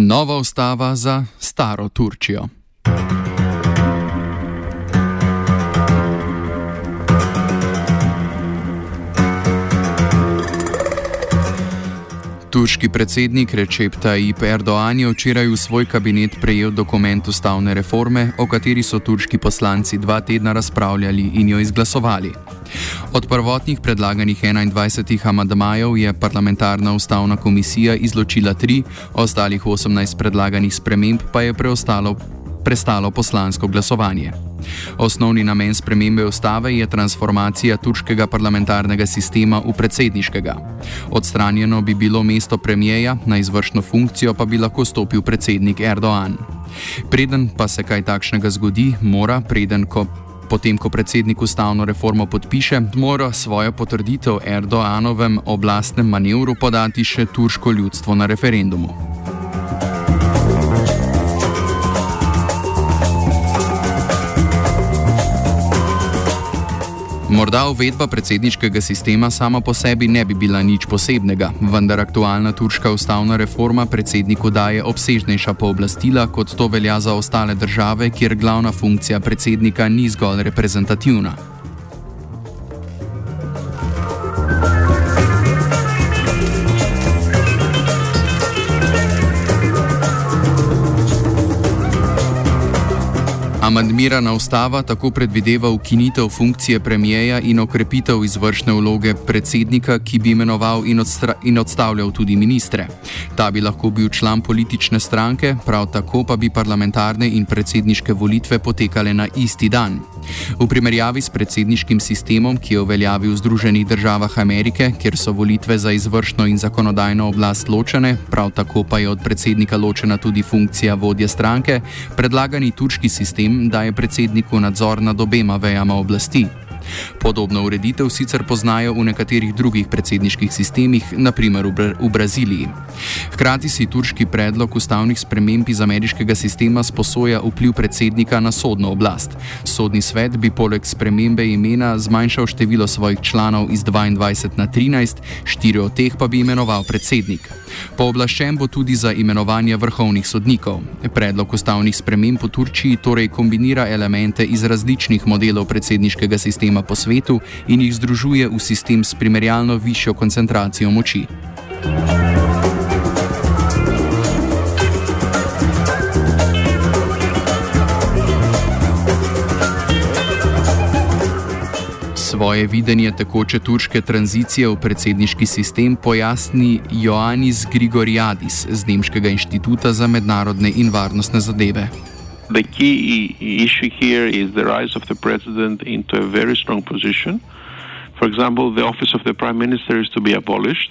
Nova ustava za staro Turčijo. Turški predsednik Recep Tayyip Erdoğan je včeraj v svoj kabinet prejel dokument ustavne reforme, o kateri so turški poslanci dva tedna razpravljali in jo izglasovali. Od prvotnih predlaganih 21 amadmajev je parlamentarna ustavna komisija izločila tri, ostalih 18 predlaganih sprememb pa je preostalo, prestalo poslansko glasovanje. Osnovni namen spremembe ustave je transformacija turškega parlamentarnega sistema v predsedniškega. Odstranjeno bi bilo mesto premijeja, na izvršno funkcijo pa bi lahko stopil predsednik Erdoğan. Preden pa se kaj takšnega zgodi, mora, preden ko Potem, ko predsednik ustavno reformo podpiše, mora svojo potrditev Erdoanovem oblastnem manevru podati še turško ljudstvo na referendumu. Morda uvedba predsedniškega sistema sama po sebi ne bi bila nič posebnega, vendar aktualna turška ustavna reforma predsedniku daje obsežnejša pooblastila, kot to velja za ostale države, kjer glavna funkcija predsednika ni zgolj reprezentativna. Amandmirana ustava tako predvideva ukinitev funkcije premijeja in okrepitev izvršne vloge predsednika, ki bi imenoval in, in odstavljal tudi ministre. Ta bi lahko bil član politične stranke, prav tako pa bi parlamentarne in predsedniške volitve potekale na isti dan. V primerjavi s predsedniškim sistemom, ki je uveljavil v Združenih državah Amerike, kjer so volitve za izvršno in zakonodajno oblast ločene, prav tako pa je od predsednika ločena tudi funkcija vodje stranke, predlagani turški sistem daje predsedniku nadzor nad obema vejama oblasti. Podobno ureditev sicer poznajo v nekaterih drugih predsedniških sistemih, naprimer v, Bra v Braziliji. Hkrati si turški predlog ustavnih sprememb iz ameriškega sistema sposoja vpliv predsednika na sodno oblast. Sodni svet bi poleg spremembe imena zmanjšal število svojih članov iz 22 na 13, štiri od teh pa bi imenoval predsednik. Pooblaščen bo tudi za imenovanje vrhovnih sodnikov. Predlog ustavnih sprememb v Turčiji torej kombinira elemente iz različnih modelov predsedniškega sistema po svetu in jih združuje v sistem s primerjalno višjo koncentracijo moči. Svoje videnje tekoče turške tranzicije v predsedniški sistem pojasni Joannis Grigoriadis z Nemškega inštituta za mednarodne in varnostne zadeve. The key issue here is the rise of the president into a very strong position. For example, the office of the prime minister is to be abolished.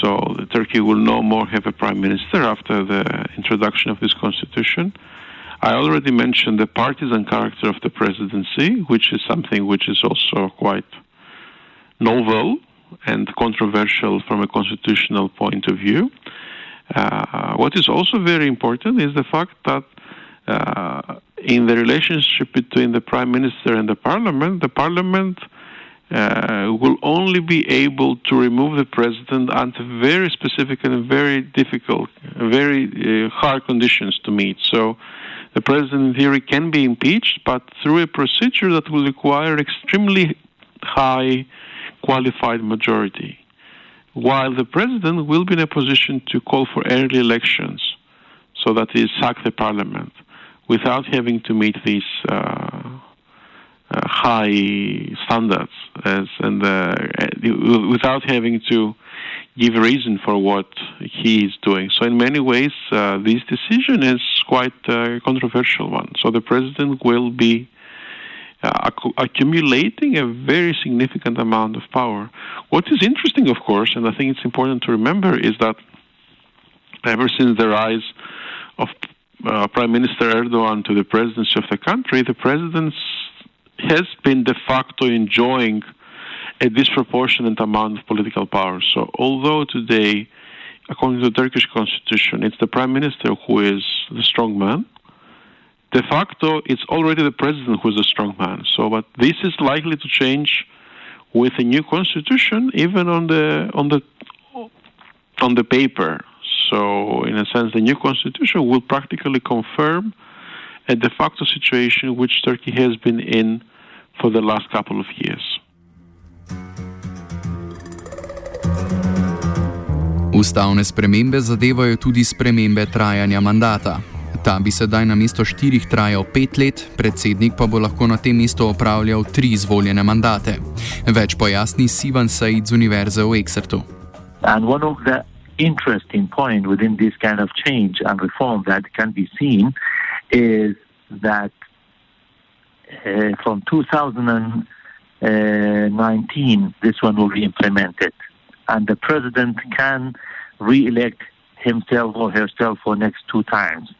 So Turkey will no more have a prime minister after the introduction of this constitution. I already mentioned the partisan character of the presidency, which is something which is also quite novel and controversial from a constitutional point of view. Uh, what is also very important is the fact that uh, in the relationship between the prime minister and the parliament, the parliament uh, will only be able to remove the president under very specific and very difficult, very uh, hard conditions to meet. So the president, in theory, can be impeached, but through a procedure that will require extremely high qualified majority. While the president will be in a position to call for early elections, so that he sack the parliament, without having to meet these uh, uh, high standards, as, and uh, without having to give a reason for what he is doing. So, in many ways, uh, this decision is quite a controversial one. So, the president will be uh, acc- accumulating a very significant amount of power. What is interesting, of course, and I think it's important to remember, is that ever since the rise of uh, Prime Minister Erdogan to the presidency of the country, the president has been de facto enjoying a disproportionate amount of political power. So, although today, according to the Turkish constitution, it's the prime minister who is the strong man, de facto, it's already the president who is the strong man. So, but this is likely to change with a new constitution, even on the on the on the paper. So, in a sense, the new constitution will practically confirm a de facto situation which Turkey has been in for the last couple of years. Ustavne spremembe zadevajo tudi spremembe trajanja mandata. Ta bi sedaj na mesto štirih trajal pet let, predsednik pa bo lahko na tem mestu opravljal tri izvoljene mandate. Več pojasni Sivan Said z Univerze v Exertu. And one of the interesting points within this kind of change and reform that can be seen is that uh, from 2019, this one will be implemented. And the president can re elect himself or herself for next two times.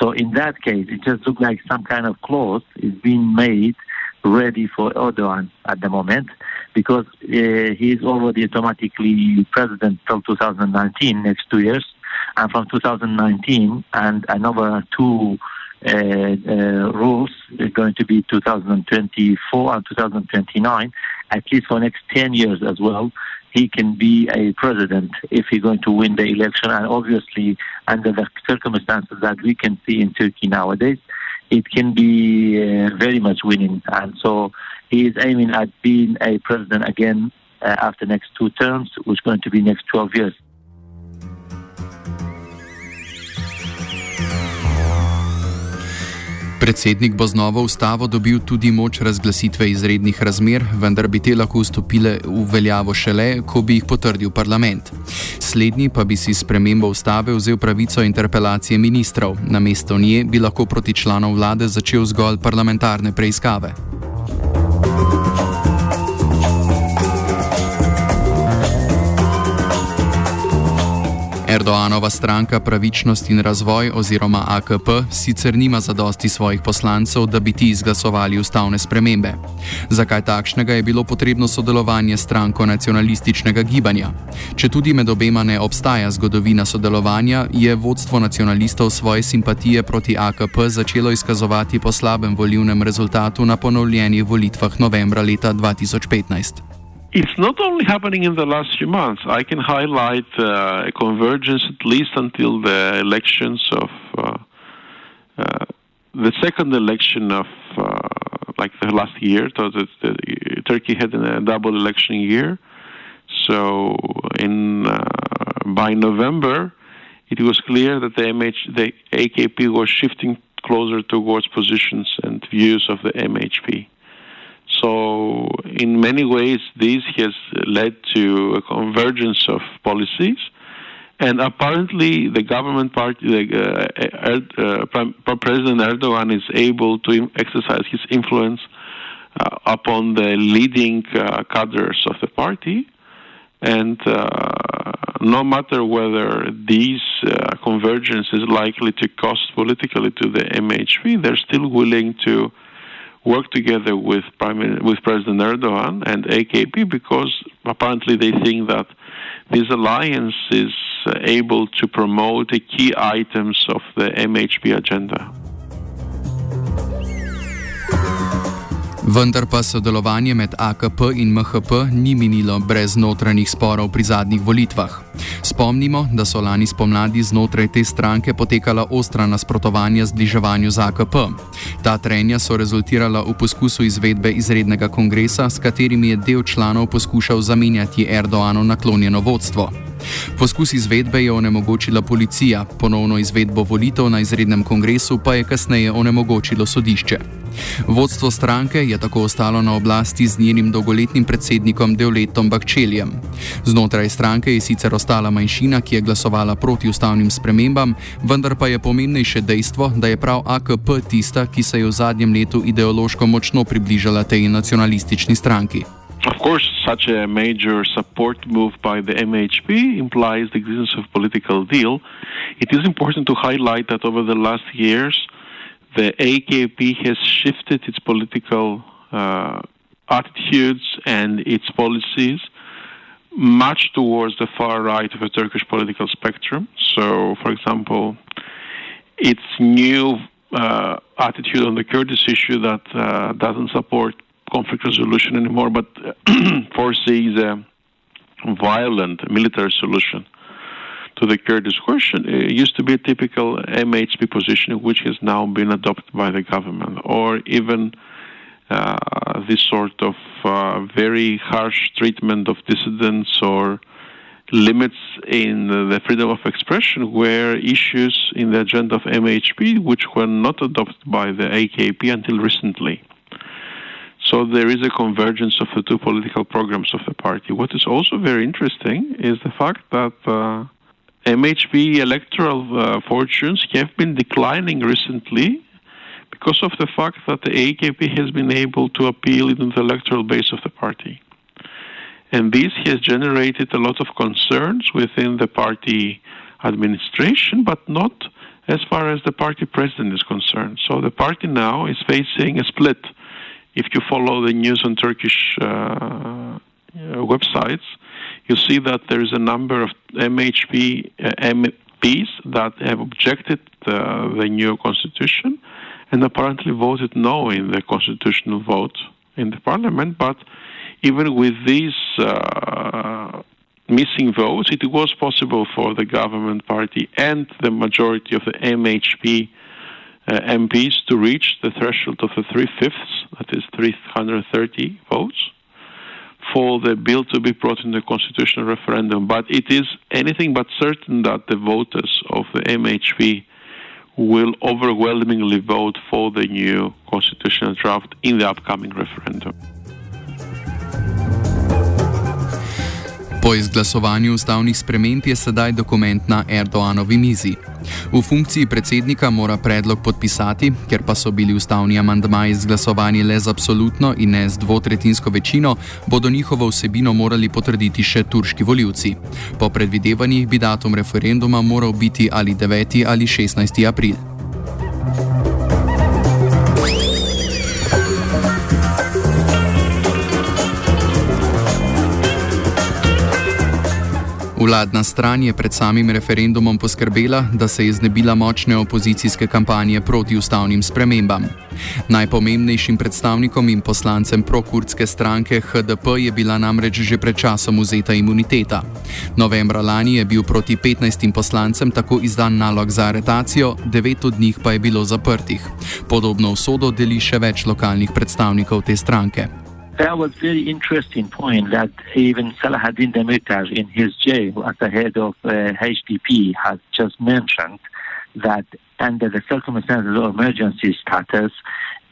So in that case, it just looks like some kind of clause is being made ready for Erdogan at the moment because uh, he is already automatically president till 2019, next two years. And from 2019 and another two uh, uh, rules going to be 2024 and 2029, at least for next 10 years as well. He can be a president if he's going to win the election, and obviously, under the circumstances that we can see in Turkey nowadays, it can be uh, very much winning. And so he is aiming at being a president again uh, after next two terms, which is going to be next 12 years. Predsednik bo z novo ustavo dobil tudi moč razglasitve izrednih razmer, vendar bi te lahko vstopile v veljavo šele, ko bi jih potrdil parlament. Slednji pa bi si s premembo ustave vzel pravico interpelacije ministrov, namesto nje bi lahko proti članov vlade začel zgolj parlamentarne preiskave. Erdoanova stranka Pravičnost in razvoj oziroma AKP sicer nima zadosti svojih poslancev, da bi ti izglasovali ustavne spremembe. Zakaj takšnega je bilo potrebno sodelovanje stranko nacionalističnega gibanja? Če tudi med obema ne obstaja zgodovina sodelovanja, je vodstvo nacionalistov svoje simpatije proti AKP začelo izkazovati po slabem volivnem rezultatu na ponovljenih volitvah novembra leta 2015. It's not only happening in the last few months. I can highlight uh, a convergence at least until the elections of uh, uh, the second election of uh, like the last year. So the, the, Turkey had a double election year. So in uh, by November, it was clear that the MH, the AKP was shifting closer towards positions and views of the MHP. So, in many ways, this has led to a convergence of policies. And apparently, the government party, the, uh, uh, President Erdogan, is able to exercise his influence uh, upon the leading uh, cadres of the party. And uh, no matter whether this uh, convergence is likely to cost politically to the MHP, they're still willing to work together with Prime, with President Erdogan and AKP because apparently they think that this alliance is uh, able to promote the key items of the MHP agenda. Vendar pa sodelovanje med AKP in MHP ni minilo brez notranjih sporov pri zadnjih volitvah. Spomnimo, da so lani spomladi znotraj te stranke potekala ostra nasprotovanja zbliževanju z AKP. Ta trenja so rezultirala v poskusu izvedbe izrednega kongresa, s katerimi je del članov poskušal zamenjati Erdoano naklonjeno vodstvo. Poskus izvedbe je onemogočila policija, ponovno izvedbo volitev na izrednem kongresu pa je kasneje onemogočilo sodišče. Vodstvo stranke je tako ostalo na oblasti z njenim dolgoletnim predsednikom Devletom Bakčeljem. Znotraj stranke je sicer ostala manjšina, ki je glasovala proti ustavnim spremembam, vendar pa je pomembnejše dejstvo, da je prav AKP tista, ki se je v zadnjem letu ideološko močno približala tej nacionalistični stranki. Of course, such a major support move by the MHP implies the existence of political deal. It is important to highlight that over the last years, the AKP has shifted its political uh, attitudes and its policies much towards the far right of the Turkish political spectrum. So, for example, its new uh, attitude on the Kurdish issue that uh, doesn't support conflict resolution anymore, but foresees a violent military solution to the Kurdish question, it used to be a typical MHP position, which has now been adopted by the government, or even uh, this sort of uh, very harsh treatment of dissidents or limits in the freedom of expression were issues in the agenda of MHP, which were not adopted by the AKP until recently. So there is a convergence of the two political programs of the party. What is also very interesting is the fact that uh, MHP electoral uh, fortunes have been declining recently because of the fact that the AKP has been able to appeal into the electoral base of the party. And this has generated a lot of concerns within the party administration, but not as far as the party president is concerned. So the party now is facing a split. If you follow the news on Turkish uh, websites, you see that there is a number of MHP uh, MPs that have objected uh, the new constitution and apparently voted no in the constitutional vote in the parliament, but even with these uh, missing votes, it was possible for the government party and the majority of the MHP uh, MPs to reach the threshold of the three fifths, that is 330 votes, for the bill to be brought in the constitutional referendum. But it is anything but certain that the voters of the MHP will overwhelmingly vote for the new constitutional draft in the upcoming referendum. Po izglasovanju ustavnih sprememb je sedaj dokument na Erdoanovi mizi. V funkciji predsednika mora predlog podpisati, ker pa so bili ustavni amandmaji izglasovani le z absolutno in ne z dvotretinsko večino, bodo njihovo vsebino morali potrditi še turški voljivci. Po predvidevanjih bi datum referenduma moral biti ali 9. ali 16. april. Vladna stran je pred samim referendumom poskrbela, da se je znebila močne opozicijske kampanje proti ustavnim spremembam. Najpomembnejšim predstavnikom in poslancem prokurdske stranke HDP je bila namreč že pred časom vzeta imuniteta. Novembra lani je bil proti 15 poslancem tako izdan nalog za aretacijo, devet od njih pa je bilo zaprtih. Podobno usodo deli še več lokalnih predstavnikov te stranke. That was very interesting point that even Salahuddin Demirtas in his jail as the head of uh, HDP has just mentioned that under the circumstances of emergency status,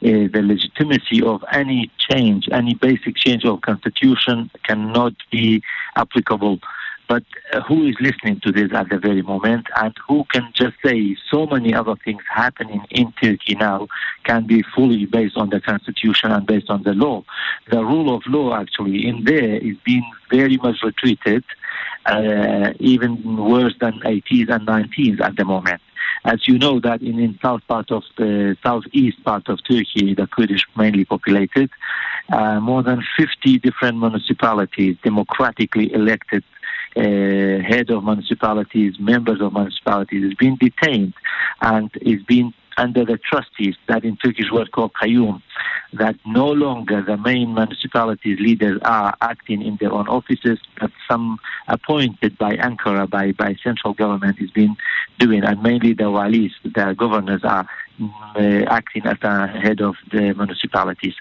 uh, the legitimacy of any change, any basic change of constitution cannot be applicable but uh, who is listening to this at the very moment and who can just say so many other things happening in Turkey now can be fully based on the constitution and based on the law. The rule of law actually in there is being very much retreated, uh, even worse than 80s and 90s at the moment. As you know that in the south part of the southeast part of Turkey, the Kurdish mainly populated, uh, more than 50 different municipalities democratically elected uh, head of municipalities, members of municipalities, is being detained and is being under the trustees, that in Turkish word called kayyum, that no longer the main municipalities leaders are acting in their own offices, but some appointed by Ankara, by, by central government is being doing, and mainly the walis, the governors are uh, acting as the head of the municipalities.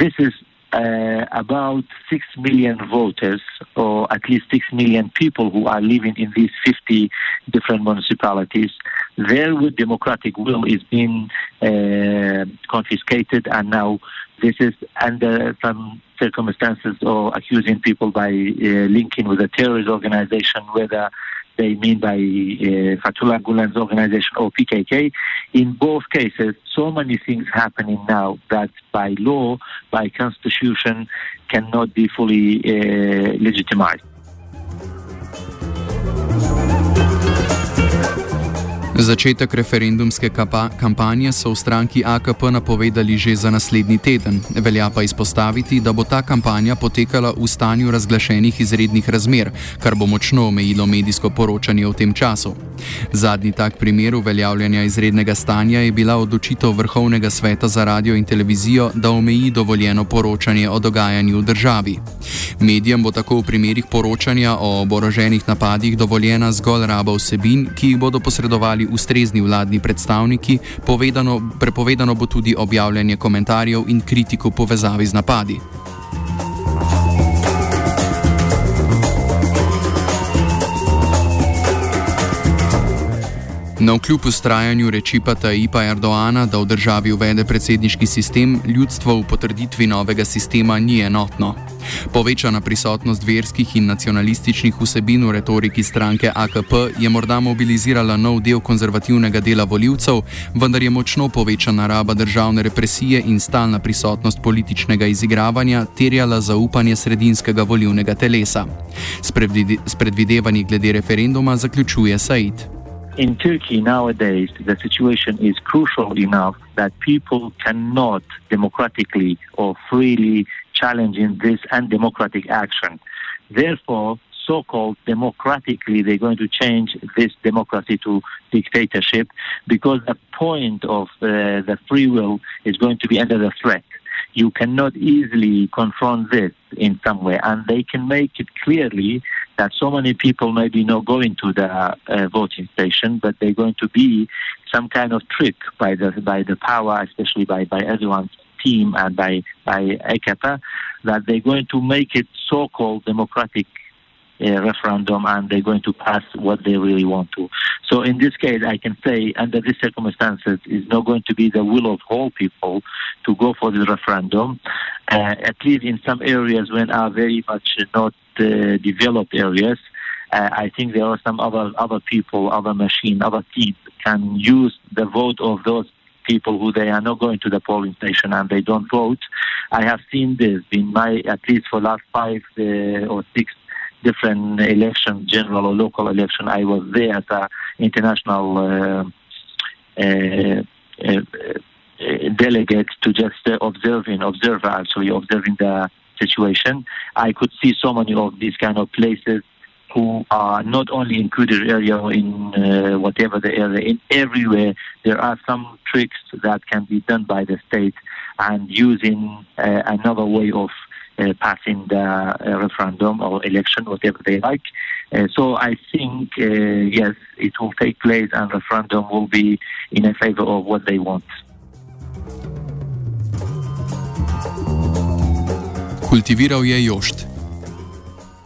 This is uh, about 6 million voters, or at least 6 million people who are living in these 50 different municipalities, their democratic will is being uh, confiscated, and now this is under some circumstances or accusing people by uh, linking with a terrorist organization, whether they mean by uh, Fethullah Gulen's organization or PKK. In both cases, so many things happening now that by law, by constitution, cannot be fully uh, legitimized. Začetek referendumske kampanje so v stranki AKP napovedali že za naslednji teden. Velja pa izpostaviti, da bo ta kampanja potekala v stanju razglašenih izrednih razmer, kar bo močno omejilo medijsko poročanje v tem času. Zadnji tak primer uveljavljanja izrednega stanja je bila odločitev Vrhovnega sveta za radio in televizijo, da omeji dovoljeno poročanje o dogajanju v državi. Medijem bo tako v primerih poročanja o oboroženih napadih dovoljena zgolj raba vsebin, ki jih bodo posredovali tudi ustrezni vladni predstavniki, povedano, prepovedano bo tudi objavljanje komentarjev in kritiko povezavi z napadi. Na vkljub ustrajanju reči pa Taipa Erdoana, da v državi uvede predsedniški sistem, ljudstvo v potrditvi novega sistema ni enotno. Povečana prisotnost verskih in nacionalističnih vsebin v retoriki stranke AKP je morda mobilizirala nov del konzervativnega dela voljivcev, vendar je močno povečana raba državne represije in stalna prisotnost političnega izigravanja terjala zaupanje sredinskega volivnega telesa. S predvidevanji glede referenduma zaključuje Said. In Turkey nowadays, the situation is crucial enough that people cannot democratically or freely challenge in this undemocratic action. Therefore, so-called democratically, they're going to change this democracy to dictatorship because the point of uh, the free will is going to be under the threat. You cannot easily confront this in some way, and they can make it clearly that so many people maybe not going to the uh, voting station, but they're going to be some kind of trick by the by the power, especially by by everyone's team and by by AKP, that they're going to make it so-called democratic uh, referendum and they're going to pass what they really want to. So in this case, I can say under these circumstances, it's not going to be the will of all people go for the referendum. Uh, at least in some areas when are very much not uh, developed areas, uh, I think there are some other other people, other machine, other teams can use the vote of those people who they are not going to the polling station and they don't vote. I have seen this in my at least for last five uh, or six different elections, general or local election. I was there as an international uh, uh, uh, delegate to just observing, observer actually observing the situation. I could see so many of these kind of places who are not only in Kurdish area or in uh, whatever the area, in everywhere there are some tricks that can be done by the state and using uh, another way of uh, passing the uh, referendum or election, whatever they like. Uh, so I think, yes, it will take place and referendum will be in favor of what they want. Kultiviral je Jošt.